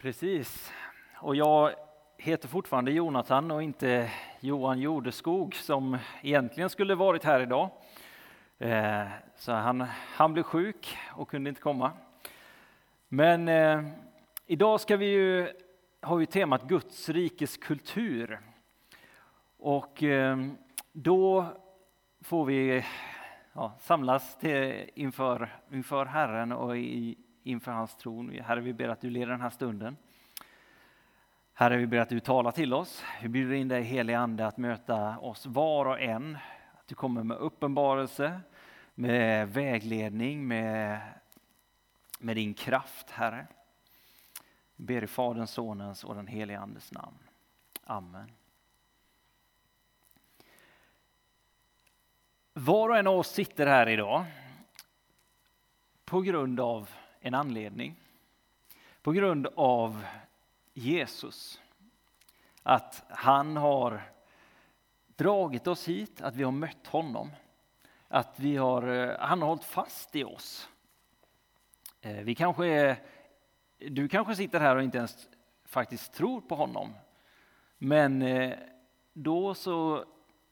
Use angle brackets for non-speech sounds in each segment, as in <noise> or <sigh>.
Precis. Och jag heter fortfarande Jonathan och inte Johan Jordeskog som egentligen skulle varit här idag. Eh, så han, han blev sjuk och kunde inte komma. Men eh, idag ska vi ju, har vi temat Guds rikes kultur. Och eh, då får vi ja, samlas till, inför, inför Herren och i, inför hans tron. Herre, vi ber att du leder den här stunden. Herre, vi ber att du talar till oss. Vi bjuder in dig helige Ande att möta oss var och en. Att du kommer med uppenbarelse, med vägledning, med, med din kraft, Herre. Vi ber i Faderns, Sonens och den helige Andes namn. Amen. Var och en av oss sitter här idag på grund av en anledning. På grund av Jesus. Att han har dragit oss hit, att vi har mött honom. Att vi har, eh, han har hållit fast i oss. Eh, vi kanske är, du kanske sitter här och inte ens faktiskt tror på honom. Men eh, då så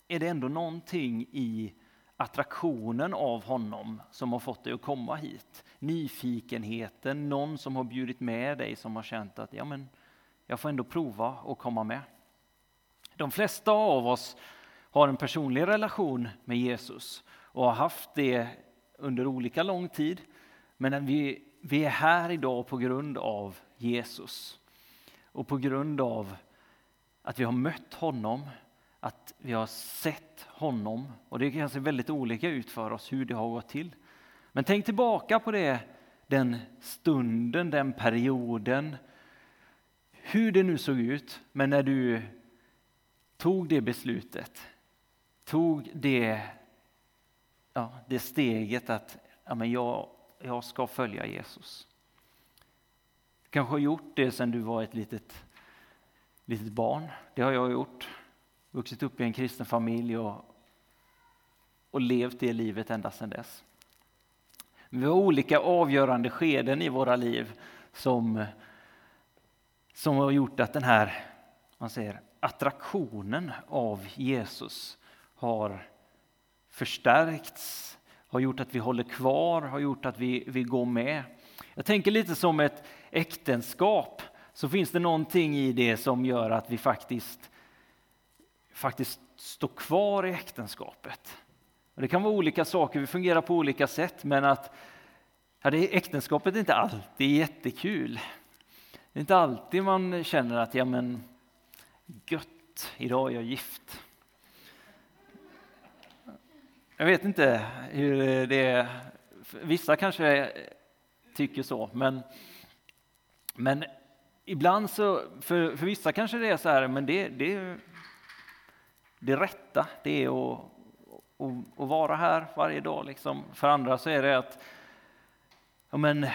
är det ändå någonting i attraktionen av honom som har fått dig att komma hit. Nyfikenheten, någon som har bjudit med dig som har känt att ja, men jag får ändå prova att komma med. De flesta av oss har en personlig relation med Jesus och har haft det under olika lång tid. Men vi, vi är här idag på grund av Jesus och på grund av att vi har mött honom att vi har sett honom. Och det kan se väldigt olika ut för oss hur det har gått till. Men tänk tillbaka på det, den stunden, den perioden, hur det nu såg ut. Men när du tog det beslutet, tog det, ja, det steget att ja, men jag, jag ska följa Jesus. Du kanske har gjort det sedan du var ett litet, litet barn. Det har jag gjort vuxit upp i en kristen familj och, och levt det livet ända sedan dess. Vi har olika avgörande skeden i våra liv som, som har gjort att den här man säger, attraktionen av Jesus har förstärkts, har gjort att vi håller kvar, har gjort att vi, vi går med. Jag tänker lite som ett äktenskap, så finns det någonting i det som gör att vi faktiskt faktiskt stå kvar i äktenskapet. Det kan vara olika saker, vi fungerar på olika sätt, men att ja, det, äktenskapet är inte alltid jättekul. Det är inte alltid man känner att, ja men gött, idag är jag gift. Jag vet inte hur det är, vissa kanske tycker så, men, men ibland så, för, för vissa kanske det är så här, men det, det det rätta, det är att, att, att vara här varje dag. Liksom. För andra så är det att ja, men,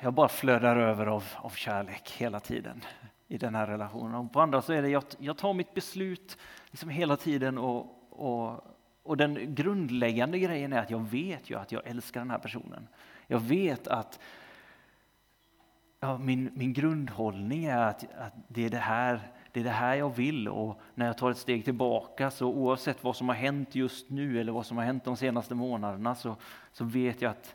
jag bara flödar över av, av kärlek hela tiden i den här relationen. Och på andra så är det jag, jag tar mitt beslut liksom hela tiden och, och, och den grundläggande grejen är att jag vet ju att jag älskar den här personen. Jag vet att ja, min, min grundhållning är att, att det är det här det är det här jag vill och när jag tar ett steg tillbaka så oavsett vad som har hänt just nu eller vad som har hänt de senaste månaderna så, så vet jag att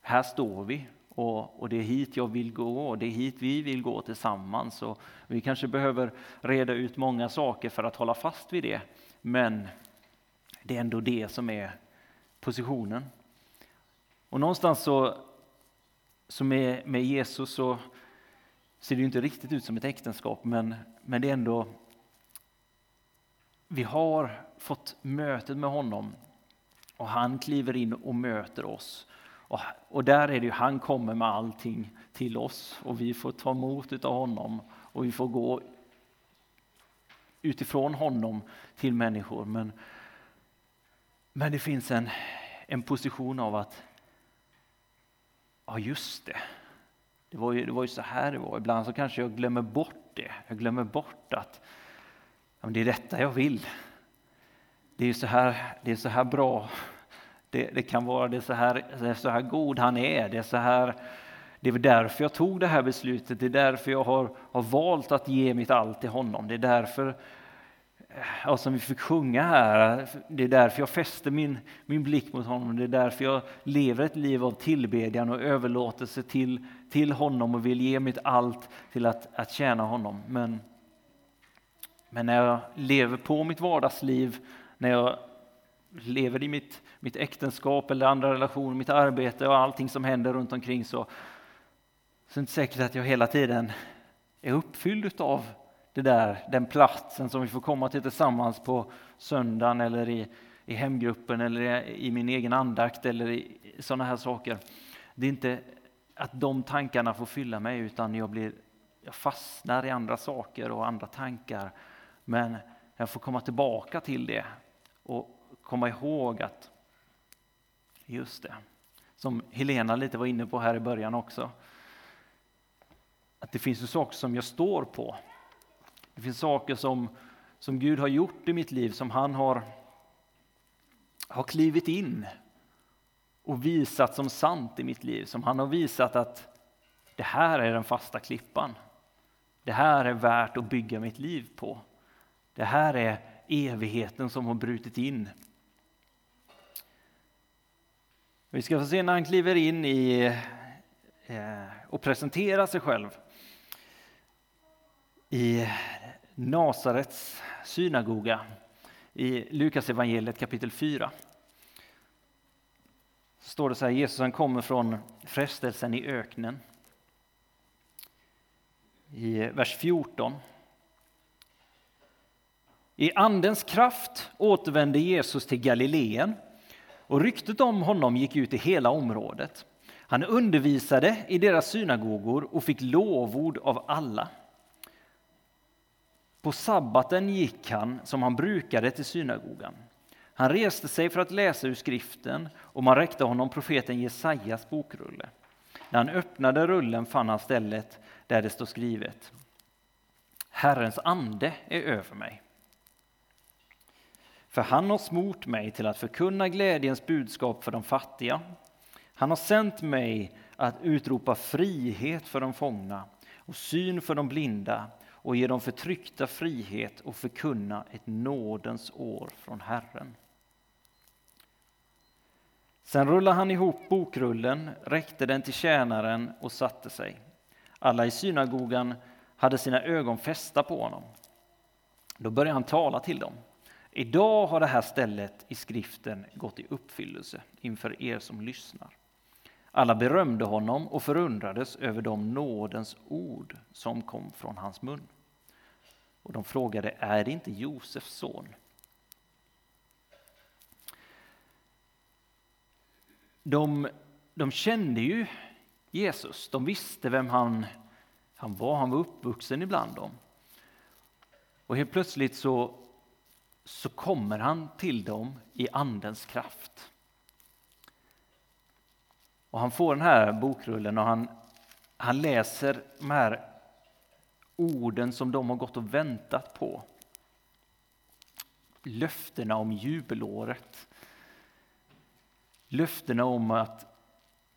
här står vi och, och, det är hit jag vill gå och det är hit vi vill gå tillsammans. Och vi kanske behöver reda ut många saker för att hålla fast vid det. Men det är ändå det som är positionen. Och någonstans så, så med, med Jesus så ser det inte riktigt ut som ett äktenskap, men, men det är ändå... Vi har fått mötet med honom och han kliver in och möter oss. Och, och där är det ju, han kommer med allting till oss och vi får ta emot av honom och vi får gå utifrån honom till människor. Men, men det finns en, en position av att, ja just det, det var, ju, det var ju så här det var. Ibland så kanske jag glömmer bort det. Jag glömmer bort att ja, det är detta jag vill. Det är så här, det är så här bra det, det, kan vara, det är, så här, det är så här god han är, det är så här, Det är därför jag tog det här beslutet, det är därför jag har, har valt att ge mitt allt till honom. Det är därför, ja, som vi fick sjunga här, det är därför jag fäster min, min blick mot honom. Det är därför jag lever ett liv av tillbedjan och överlåtelse till, till honom och vill ge mitt allt till att, att tjäna honom. Men, men när jag lever på mitt vardagsliv, när jag lever i mitt, mitt äktenskap eller andra relationer, mitt arbete och allting som händer runt omkring så, så är det inte säkert att jag hela tiden är uppfylld av det där, den platsen som vi får komma till tillsammans på söndagen eller i, i hemgruppen eller i, i min egen andakt eller i sådana här saker. Det är inte att de tankarna får fylla mig utan jag, blir, jag fastnar i andra saker och andra tankar. Men jag får komma tillbaka till det och komma ihåg att just det, som Helena lite var inne på här i början också, att det finns ju saker som jag står på. Det finns saker som, som Gud har gjort i mitt liv, som han har, har klivit in och visat som sant i mitt liv, som han har visat att det här är den fasta klippan. Det här är värt att bygga mitt liv på. Det här är evigheten som har brutit in. Vi ska få se när han kliver in i eh, och presenterar sig själv i Nasarets synagoga i Lukas evangeliet kapitel 4. Så står det så här, Jesus han kommer från frestelsen i öknen. I vers 14. I andens kraft återvände Jesus till Galileen och ryktet om honom gick ut i hela området. Han undervisade i deras synagogor och fick lovord av alla. På sabbaten gick han som han brukade till synagogan. Han reste sig för att läsa ur skriften och man räckte honom profeten Jesajas bokrulle. När han öppnade rullen fann han stället där det står skrivet Herrens ande är över mig för han har smort mig till att förkunna glädjens budskap för de fattiga. Han har sänt mig att utropa frihet för de fångna och syn för de blinda och ge de förtryckta frihet och förkunna ett nådens år från Herren. Sen rullade han ihop bokrullen, räckte den till tjänaren och satte sig. Alla i synagogan hade sina ögon fästa på honom. Då började han tala till dem. Idag har det här stället i skriften gått i uppfyllelse inför er som lyssnar. Alla berömde honom och förundrades över de nådens ord som kom från hans mun. Och de frågade, är det inte Josefs son? De, de kände ju Jesus, de visste vem han, han var, han var uppvuxen ibland dem. Och helt plötsligt så så kommer han till dem i Andens kraft. Och han får den här bokrullen och han, han läser de här orden som de har gått och väntat på. Löftena om jubelåret. Löftena om att,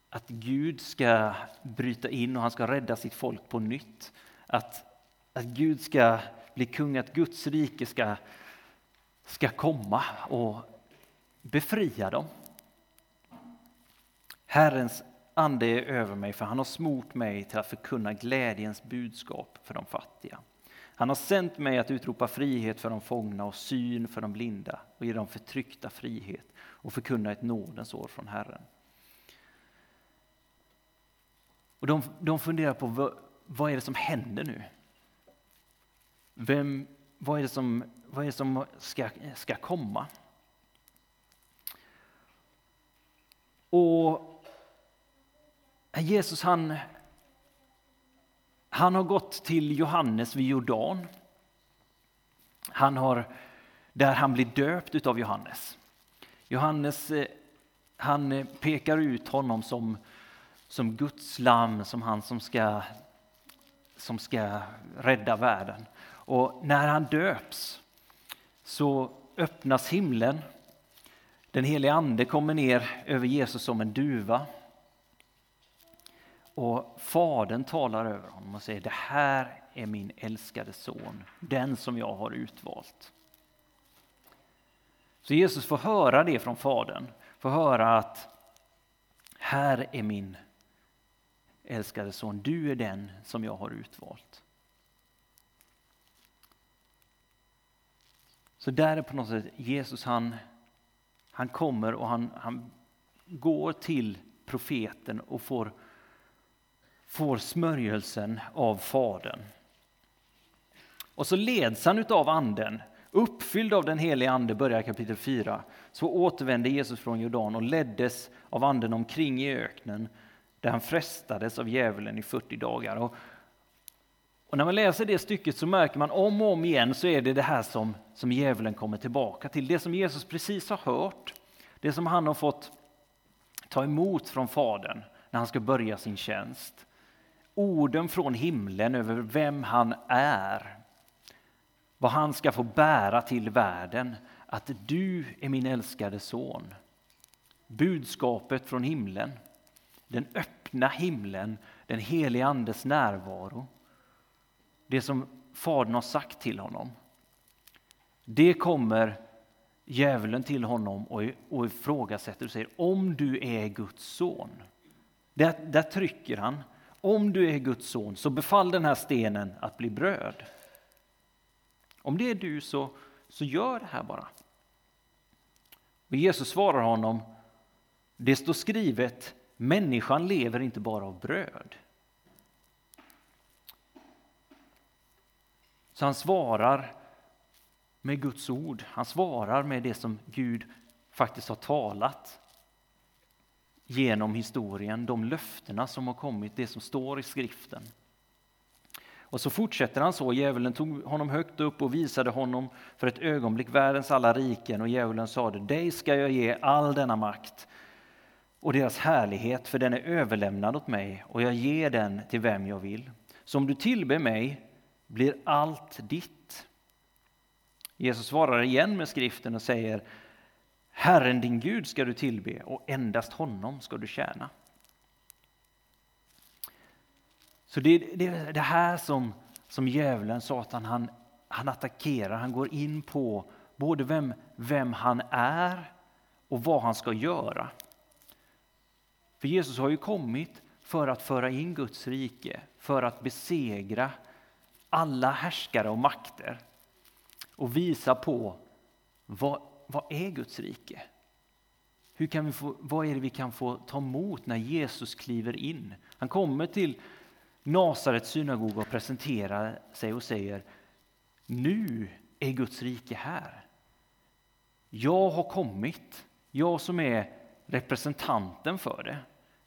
att Gud ska bryta in och han ska rädda sitt folk på nytt. Att, att Gud ska bli kung, att Guds rike ska ska komma och befria dem. Herrens ande är över mig, för han har smort mig till att förkunna glädjens budskap för de fattiga. Han har sänt mig att utropa frihet för de fångna och syn för de blinda och ge de förtryckta frihet och förkunna ett nådens år från Herren. Och de, de funderar på vad, vad är det som händer nu? Vem, vad är det som vad är det som ska, ska komma? Och Äh, Jesus han, han har gått till Johannes vid Jordan. Han har, där han blir döpt av Johannes. Johannes eh, han eh, pekar ut honom som, som Guds lamm, som han som ska, som ska rädda världen. Och när han döps så öppnas himlen. Den helige Ande kommer ner över Jesus som en duva. Och Fadern talar över honom och säger det här är min älskade son, den som jag har utvalt. Så Jesus får höra det från Fadern, får höra att här är min älskade son, du är den som jag har utvalt. Så där är på något sätt Jesus, han, han kommer och han, han går till profeten och får, får smörjelsen av Fadern. Och så leds han av anden, uppfylld av den helige ande, börjar kapitel 4. Så återvände Jesus från Jordan och leddes av anden omkring i öknen där han frestades av djävulen i 40 dagar. Och, och när man läser det stycket så märker man om och om igen så är det det här som, som djävulen kommer tillbaka till. Det som Jesus precis har hört, det som han har fått ta emot från Fadern när han ska börja sin tjänst. Orden från himlen över vem han är, vad han ska få bära till världen, att du är min älskade son. Budskapet från himlen, den öppna himlen, den helige Andes närvaro. Det som Fadern har sagt till honom. Det kommer djävulen till honom och, och ifrågasätter och säger om du är Guds son. Där, där trycker han. Om du är Guds son så befall den här stenen att bli bröd. Om det är du så, så gör det här bara. Och Jesus svarar honom, det står skrivet, människan lever inte bara av bröd. Så han svarar med Guds ord. Han svarar med det som Gud faktiskt har talat genom historien, de löftena som har kommit, det som står i skriften. Och så fortsätter han så. Djävulen tog honom högt upp och visade honom för ett ögonblick världens alla riken och djävulen sade, dig ska jag ge all denna makt och deras härlighet, för den är överlämnad åt mig och jag ger den till vem jag vill. Så om du tillber mig blir allt ditt. Jesus svarar igen med skriften och säger Herren din Gud ska du tillbe och endast honom ska du tjäna. Så det är det här som, som djävulen, Satan, han, han attackerar. Han går in på både vem, vem han är och vad han ska göra. För Jesus har ju kommit för att föra in Guds rike, för att besegra alla härskare och makter och visa på vad, vad är Guds rike? Hur kan vi få, vad är det vi kan få ta emot när Jesus kliver in? Han kommer till Nasarets synagoga och presenterar sig och säger Nu är Guds rike här. Jag har kommit, jag som är representanten för det.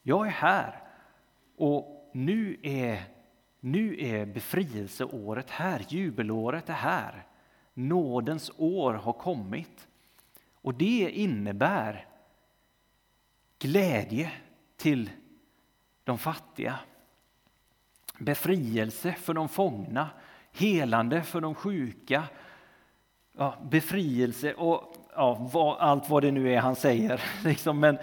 Jag är här och nu är, nu är befrielseåret här, jubelåret är här. Nådens år har kommit. Och det innebär glädje till de fattiga. Befrielse för de fångna, helande för de sjuka, ja, befrielse och ja, vad, allt vad det nu är han säger. <laughs> Liksom. Men,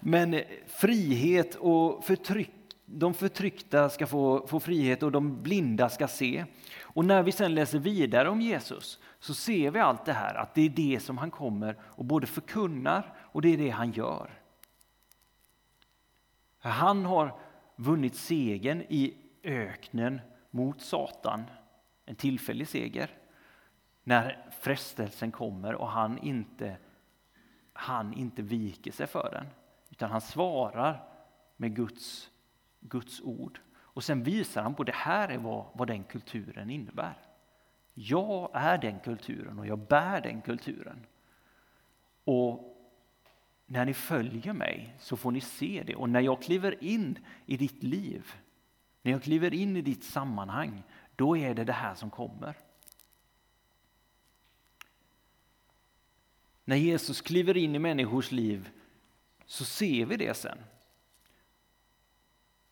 men frihet och förtryck, de förtryckta ska få, få frihet och de blinda ska se. Och när vi sen läser vidare om Jesus så ser vi allt det här, att det är det som han kommer och både förkunnar och det är det han gör. Han har vunnit segern i öknen mot Satan, en tillfällig seger. När frestelsen kommer och han inte, han inte viker sig för den, utan han svarar med Guds, Guds ord. Och sen visar han på det här är vad, vad den kulturen innebär. Jag är den kulturen och jag bär den kulturen. Och när ni följer mig så får ni se det. Och när jag kliver in i ditt liv, när jag kliver in i ditt sammanhang, då är det det här som kommer. När Jesus kliver in i människors liv så ser vi det sen.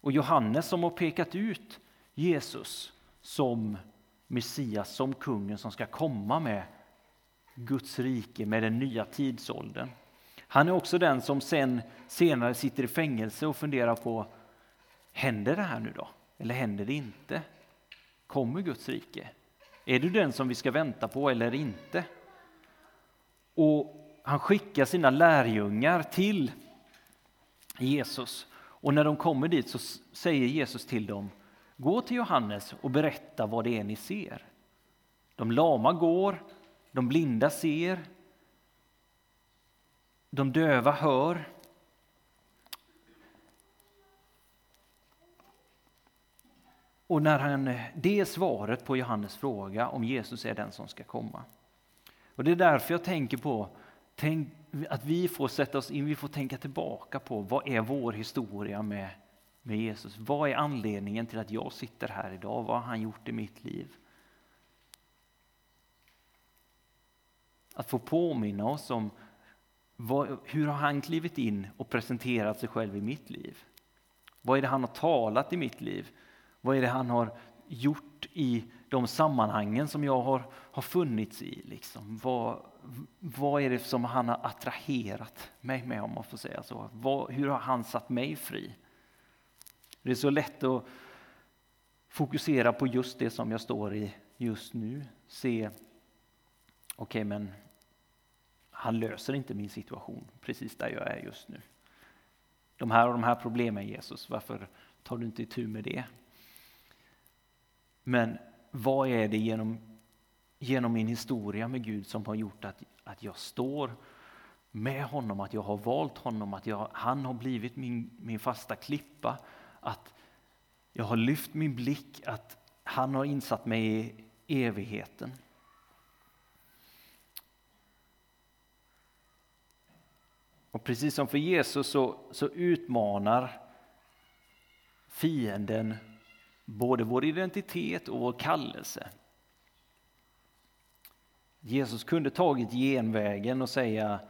Och Johannes som har pekat ut Jesus som Messias, som kungen som ska komma med Guds rike, med den nya tidsåldern. Han är också den som sen, senare sitter i fängelse och funderar på händer det här nu då? Eller händer det inte? Kommer Guds rike? Är du den som vi ska vänta på eller inte? Och han skickar sina lärjungar till Jesus. Och när de kommer dit så säger Jesus till dem, gå till Johannes och berätta vad det är ni ser. De lama går, de blinda ser, de döva hör. Och när han, det är svaret på Johannes fråga om Jesus är den som ska komma. Och Det är därför jag tänker på tänk, att vi får sätta oss in, vi får tänka tillbaka på vad är vår historia med, med Jesus? Vad är anledningen till att jag sitter här idag? Vad har han gjort i mitt liv? Att få påminna oss om vad, hur har han klivit in och presenterat sig själv i mitt liv? Vad är det han har talat i mitt liv? Vad är det han har gjort i de sammanhangen som jag har, har funnits i? Liksom? Vad, vad är det som han har attraherat mig med om man får säga så? Vad, hur har han satt mig fri? Det är så lätt att fokusera på just det som jag står i just nu. Se, okej okay, men han löser inte min situation precis där jag är just nu. De här och de här problemen Jesus, varför tar du inte itu med det? Men vad är det genom, genom min historia med Gud som har gjort att, att jag står med honom, att jag har valt honom, att jag, han har blivit min, min fasta klippa, att jag har lyft min blick, att han har insatt mig i evigheten. Och precis som för Jesus så, så utmanar fienden både vår identitet och vår kallelse. Jesus kunde tagit genvägen och säga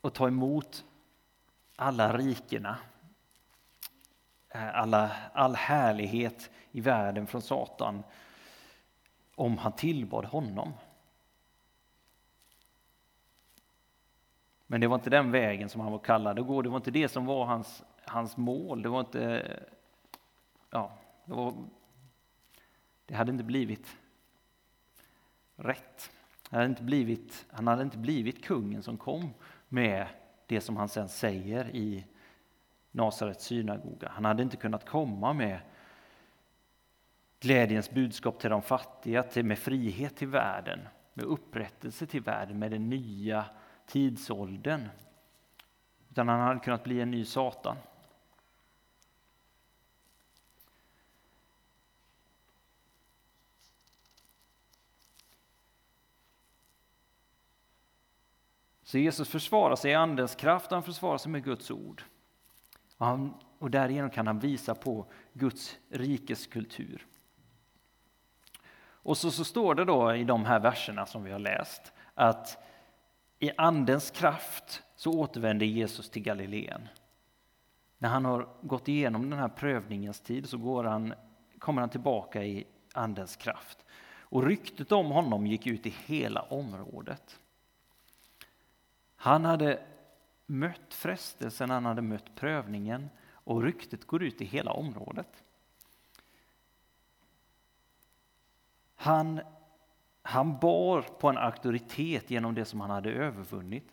och ta emot alla rikena, eh, alla, all härlighet i världen från Satan om han tillbad honom. Men det var inte den vägen som han var kallad att gå, det var inte det som var hans, hans mål. Det var inte ja, det, var, det hade inte blivit rätt. Han hade, inte blivit, han hade inte blivit kungen som kom med det som han sen säger i Nasarets synagoga. Han hade inte kunnat komma med glädjens budskap till de fattiga, till, med frihet till världen, med upprättelse till världen, med den nya tidsåldern. Utan han hade kunnat bli en ny Satan. Så Jesus försvarar sig i Andens kraft och han försvarar sig med Guds ord. Och, han, och därigenom kan han visa på Guds rikes kultur. Och så, så står det då i de här verserna som vi har läst att i Andens kraft så återvänder Jesus till Galileen. När han har gått igenom den här prövningens tid så går han, kommer han tillbaka i Andens kraft. Och ryktet om honom gick ut i hela området. Han hade mött frestelsen, han hade mött prövningen och ryktet går ut i hela området. Han, han bar på en auktoritet genom det som han hade övervunnit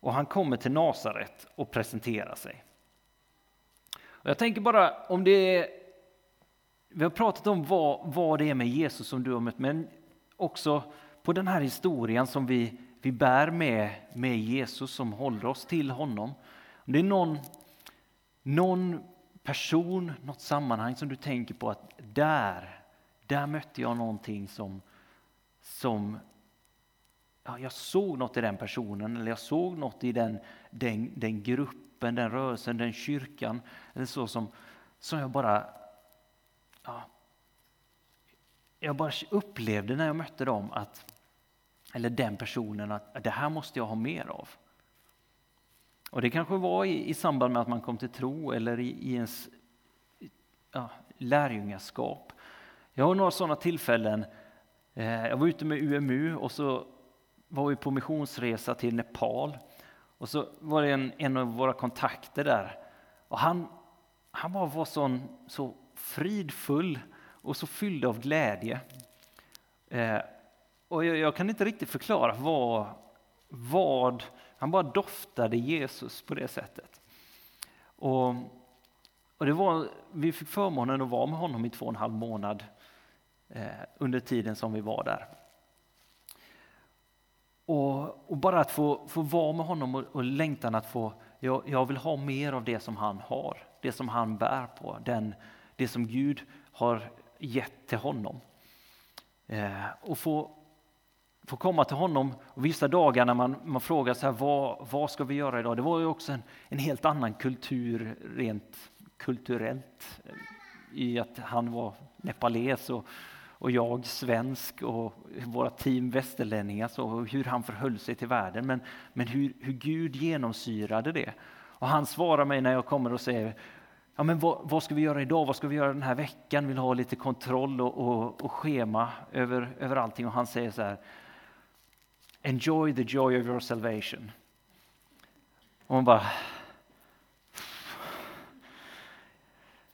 och han kommer till Nasaret och presenterar sig. Och jag tänker bara om det är, vi har pratat om vad, vad det är med Jesus som du har mött, men också på den här historien som vi vi bär med, med Jesus som håller oss till honom. Om det är någon, någon person, något sammanhang som du tänker på att där, där mötte jag någonting som, som ja, jag såg något i den personen eller jag såg något i den, den, den gruppen, den rörelsen, den kyrkan eller så som, som jag bara ja, jag bara upplevde när jag mötte dem att eller den personen att det här måste jag ha mer av. Och Det kanske var i, i samband med att man kom till tro eller i, i ens ja, lärjungaskap. Jag har några sådana tillfällen. Eh, jag var ute med UMU och så var vi på missionsresa till Nepal. Och så var det en, en av våra kontakter där. Och han, han var, var sån, så fridfull och så fylld av glädje. Eh, och jag, jag, kan inte riktigt förklara vad, vad, han bara doftade Jesus på det sättet. Och, och det var, vi fick förmånen att vara med honom i två och en halv månad eh, under tiden som vi var där. Och, och, bara att få, få vara med honom och, och längtan att få, jag, jag, vill ha mer av det som han har, det som han bär på, den, det som Gud har gett till honom. Eh, och få, få komma till honom och vissa dagar när man, man frågar så här, vad, vad ska vi göra idag? Det var ju också en, en helt annan kultur rent kulturellt eh, i att han var nepales och, och jag svensk och våra team västerlänningar, så hur han förhöll sig till världen, men, men hur, hur Gud genomsyrade det. Och han svarar mig när jag kommer och säger Ja, men vad, vad, ska vi göra idag? Vad ska vi göra den här veckan? Vill ha lite kontroll och, och, och schema över, över allting. Och han säger så här. Enjoy the joy of your salvation. Och man bara...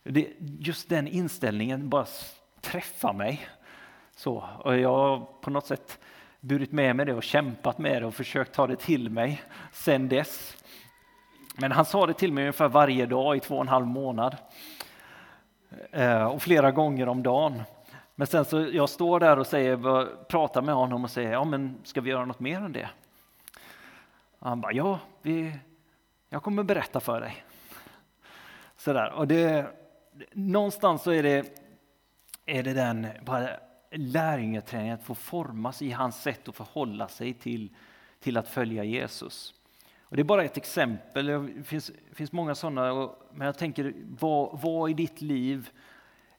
Det, just den inställningen bara träffar mig. Så, och jag har på något sätt burit med mig det och kämpat med det och försökt ta det till mig sen dess. Men han sa det till mig ungefär varje dag i två och en halv månad. Eh, och flera gånger om dagen. Men sen så jag står där och säger, pratar med honom och säger, ja men ska vi göra något mer än det? han bara, ja, vi, jag kommer berätta för dig. Sådär. Och det, någonstans så är det, är det den bara lärjungeträningen, att få formas i hans sätt att förhålla sig till, till att följa Jesus. Och det är bara ett exempel, det finns, finns många sådana, men jag tänker vad, vad i ditt liv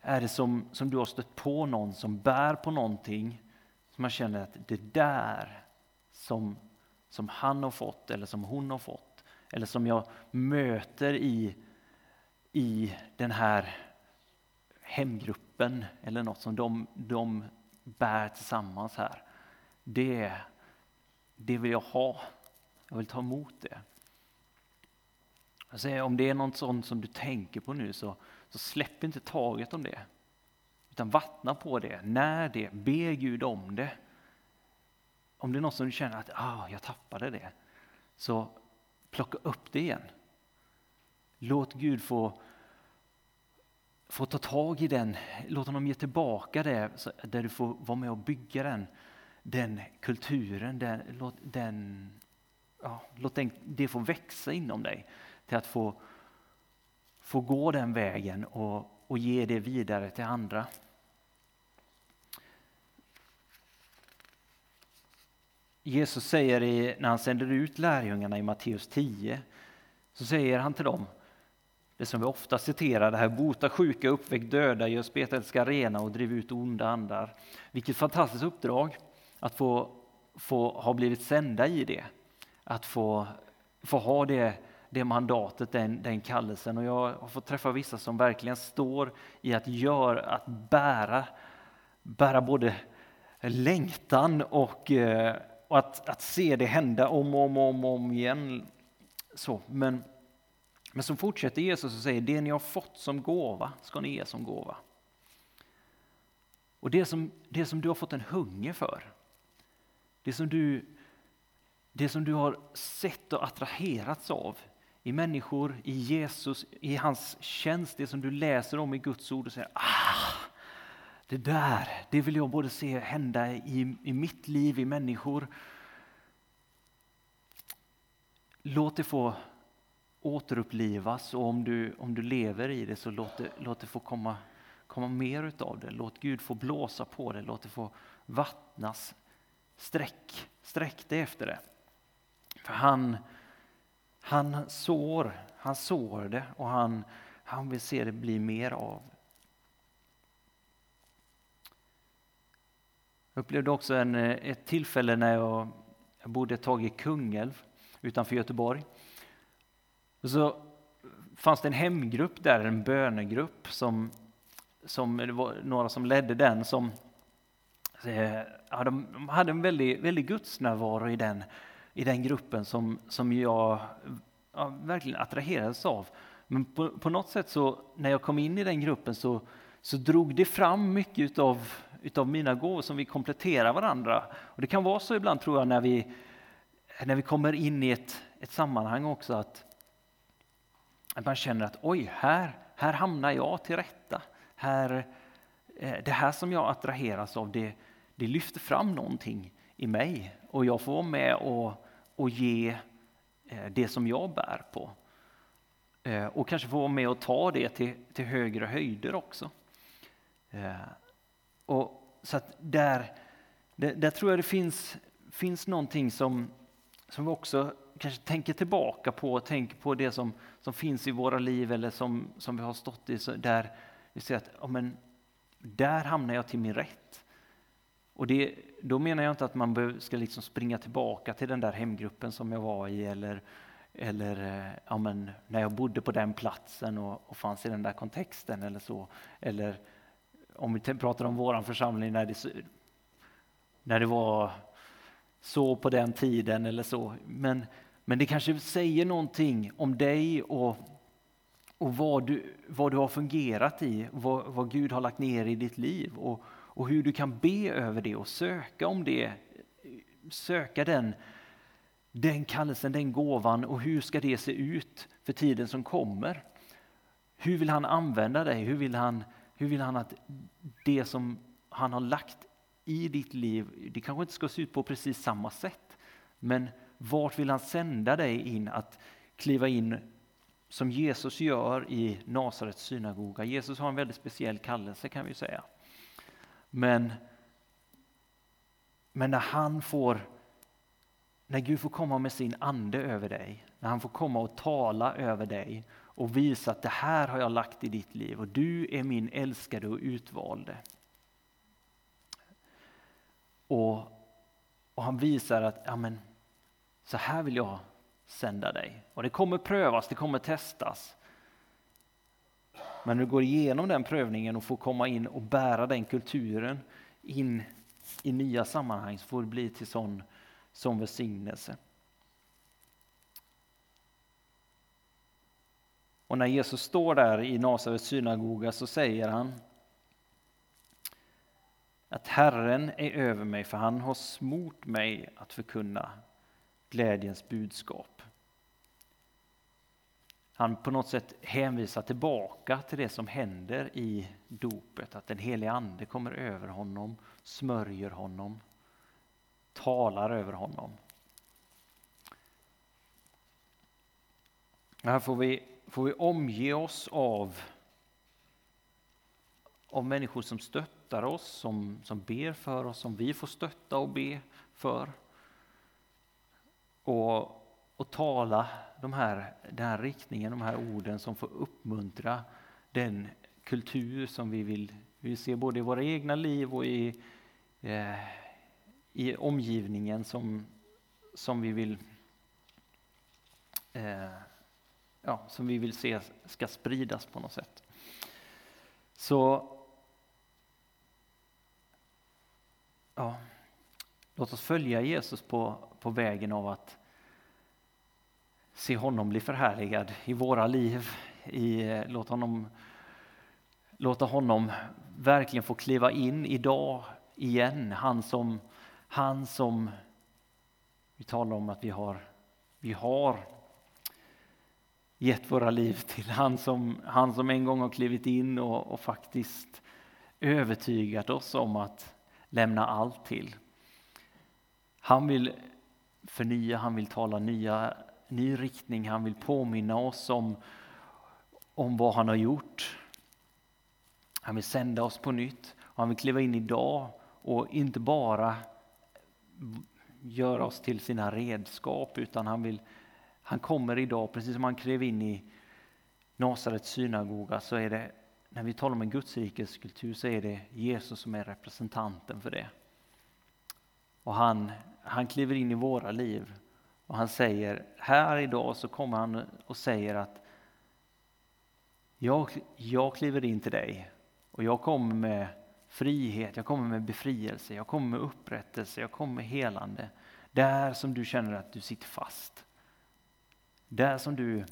är det som, som du har stött på någon som bär på någonting som man känner att det där som, som han har fått eller som hon har fått eller som jag möter i, i den här hemgruppen eller något som de, de bär tillsammans här. Det, det vill jag ha. Jag vill ta emot det. Jag säger, om det är något sånt som du tänker på nu så, så släpp inte taget om det. Utan vattna på det, när det, be Gud om det. Om det är något som du känner att ah, jag tappade det, så plocka upp det igen. Låt Gud få, få ta tag i den, låt honom ge tillbaka det, där du får vara med och bygga den, den kulturen, den, låt, den, ja, låt den, det få växa inom dig till att få, få gå den vägen och, och ge det vidare till andra. Jesus säger i, när han sänder ut lärjungarna i Matteus 10, så säger han till dem, det som vi ofta citerar, det här bota sjuka, uppväck döda, gör spetälska rena och driv ut onda andar. Vilket fantastiskt uppdrag att få, få ha blivit sända i det. Att få, få ha det, det mandatet, den, den kallelsen. Och jag har fått träffa vissa som verkligen står i att, göra, att bära, bära både längtan och eh, och att, att se det hända om och om, om, om igen. Så, men, men så fortsätter Jesus och säger, det ni har fått som gåva ska ni ge som gåva. Och det som, det som du har fått en hunger för, det som du, det som du har sett och attraherats av i människor, i Jesus, i hans tjänst, det som du läser om i Guds ord och säger ah, det där, det vill jag både se hända i, i mitt liv, i människor. Låt det få återupplivas och om du, om du lever i det så låt det, låt det få komma, komma mer utav det. Låt Gud få blåsa på det, låt det få vattnas. Sträck, sträck dig efter det. För han, han sår, han sår det och han, han vill se det bli mer av. Jag upplevde också en, eh, ett tillfälle när jag, jag bodde ett tag i Kungälv utanför Göteborg. Och så fanns det en hemgrupp där, en bönegrupp som, som det var några som ledde den som eh, ja, de hade en väldig, väldig gudsnärvaro i den, i den gruppen som, som jag ja, verkligen attraherades av. Men på, på något sätt så när jag kom in i den gruppen så, så drog det fram mycket utav, utav mina gåvor som vi kompletterar varandra. Och det kan vara så ibland tror jag när vi, när vi kommer in i ett, ett sammanhang också att, att man känner att oj, här, här hamnar jag till rätta. Här, eh, det här som jag attraheras av, det, det lyfter fram någonting i mig och jag får vara med och, och ge eh, det som jag bär på. Eh, och kanske få vara med och ta det till, till högre höjder också. Eh, och så att där, där, där, tror jag det finns, finns någonting som, som vi också kanske tänker tillbaka på och tänker på det som, som finns i våra liv eller som, som vi har stått i. där vi ser att ja, men, där hamnar jag till min rätt. Och det, då menar jag inte att man ska liksom springa tillbaka till den där hemgruppen som jag var i eller, eller eh, ja, men, när jag bodde på den platsen och, och fanns i den där kontexten eller så. Eller om vi pratar om vår församling när det, när det var så på den tiden eller så. Men, men det kanske säger någonting om dig och, och vad, du, vad du har fungerat i, vad, vad Gud har lagt ner i ditt liv. Och, och hur du kan be över det och söka om det. Söka den, den kallelsen, den gåvan och hur ska det se ut för tiden som kommer? Hur vill han använda dig? Hur vill han, hur vill han att det som han har lagt i ditt liv, det kanske inte ska se ut på precis samma sätt, men vart vill han sända dig in att kliva in som Jesus gör i Nasarets synagoga? Jesus har en väldigt speciell kallelse kan vi säga. Men, men när han får, när Gud får komma med sin ande över dig, när han får komma och tala över dig och visa att det här har jag lagt i ditt liv och du är min älskade och utvalde. Och, och han visar att ja, men, så här vill jag sända dig. Och det kommer prövas, det kommer testas. Men när du går igenom den prövningen och får komma in och bära den kulturen in i nya sammanhang så får det bli till sån, sån välsignelse. Och när Jesus står där i Nasarets synagoga så säger han att Herren är över mig för han har smort mig att förkunna glädjens budskap han på något sätt hänvisar tillbaka till det som händer i dopet, att den helige Ande kommer över honom, smörjer honom, talar över honom. Här får vi, får vi omge oss av, av människor som stöttar oss, som, som ber för oss, som vi får stötta och be för. Och och tala de här, den här riktningen, de här orden som får uppmuntra den kultur som vi vill, vi se både i våra egna liv och i, eh, i omgivningen som, som vi vill eh, ja, som vi vill se ska spridas på något sätt. Så ja, låt oss följa Jesus på, på vägen av att se honom bli förhärligad i våra liv. I, eh, låt honom, låta honom verkligen få kliva in idag igen. Han som, han som vi talar om att vi har, vi har gett våra liv till. Han som, han som en gång har klivit in och, och faktiskt övertygat oss om att lämna allt till. Han vill förnya, han vill tala nya ny riktning. Han vill påminna oss om, om vad han har gjort. Han vill sända oss på nytt. Han vill kliva in idag och inte bara göra oss till sina redskap utan han, vill, han kommer idag, precis som han klev in i Nasarets synagoga, så är det när vi talar om en gudsrikeskultur så är det Jesus som är representanten för det. Och han, han kliver in i våra liv och han säger, här idag så kommer han och säger att jag, jag kliver in till dig och jag kommer med frihet, jag kommer med befrielse, jag kommer med upprättelse, jag kommer med helande. Där som du känner att du sitter fast. Där som du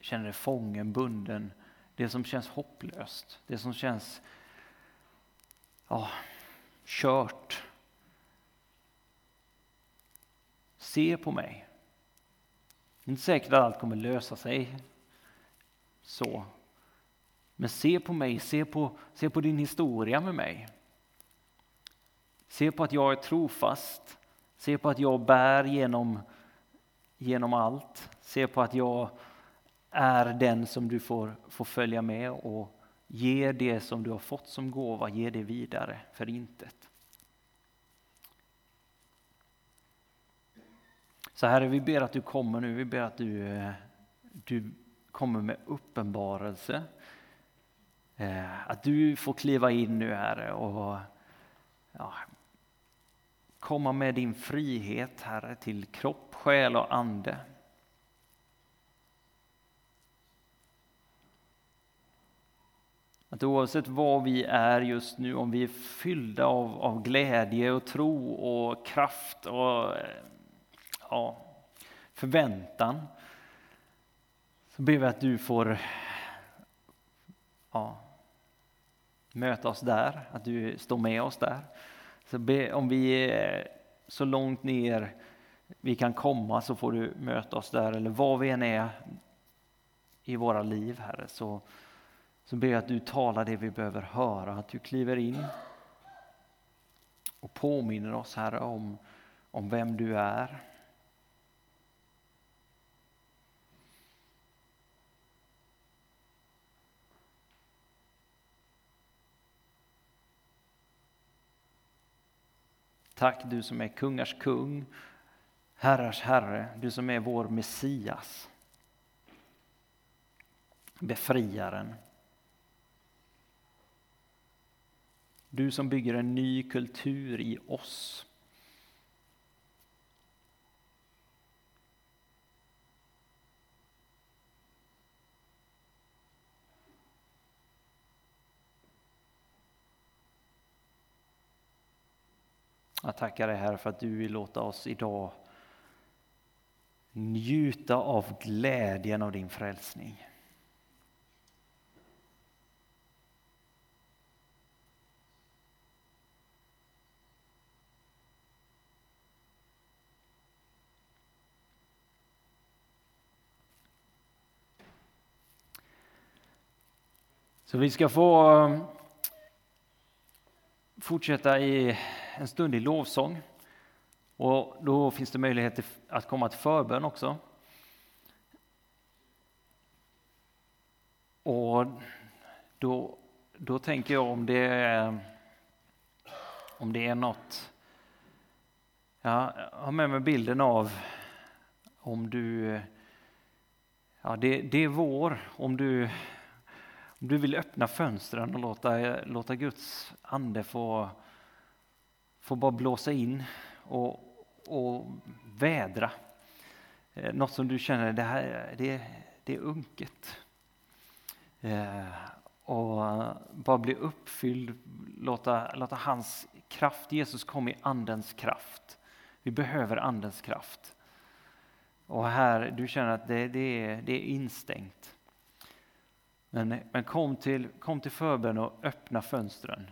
känner dig fången, bunden, det som känns hopplöst, det som känns ja, kört. Se på mig. Det är inte säkert att allt kommer lösa sig så. Men se på mig, se på, se på din historia med mig. Se på att jag är trofast. Se på att jag bär genom, genom allt. Se på att jag är den som du får, får följa med och ge det som du har fått som gåva, ge det vidare för intet. Så Herre, vi ber att du kommer nu, vi ber att du, eh, du kommer med uppenbarelse. Eh, att du får kliva in nu Herre och ja, komma med din frihet Herre till kropp, själ och ande. Att oavsett vad vi är just nu, om vi är fyllda av, av glädje och tro och kraft och eh, ja, förväntan, så ber vi att du får ja, möta oss där, att du står med oss där. Så be, om vi är så långt ner vi kan komma så får du möta oss där, eller var vi än är i våra liv, Herre, så, så ber jag att du talar det vi behöver höra, att du kliver in och påminner oss, Herre, om, om vem du är. Tack du som är kungars kung, herrars herre, du som är vår Messias. Befriaren. Du som bygger en ny kultur i oss. Jag tackar dig Herre för att du vill låta oss idag njuta av glädjen av din frälsning. Så vi ska få um, fortsätta i en stund i lovsång. Och då finns det möjlighet att komma till förbön också. Och då, då tänker jag om det är, om det är något... Jag har med mig bilden av om du... Ja, det, det är vår. Om du, om du vill öppna fönstren och låta, låta Guds ande få får bara blåsa in och, och vädra. Eh, något som du känner, det här det, det är unket. Eh, och bara bli uppfylld, låta, låta hans kraft, Jesus kom i andens kraft. Vi behöver andens kraft. Och här, du känner att det, det, är, det är instängt. Men, men kom, till, kom till förbön och öppna fönstren.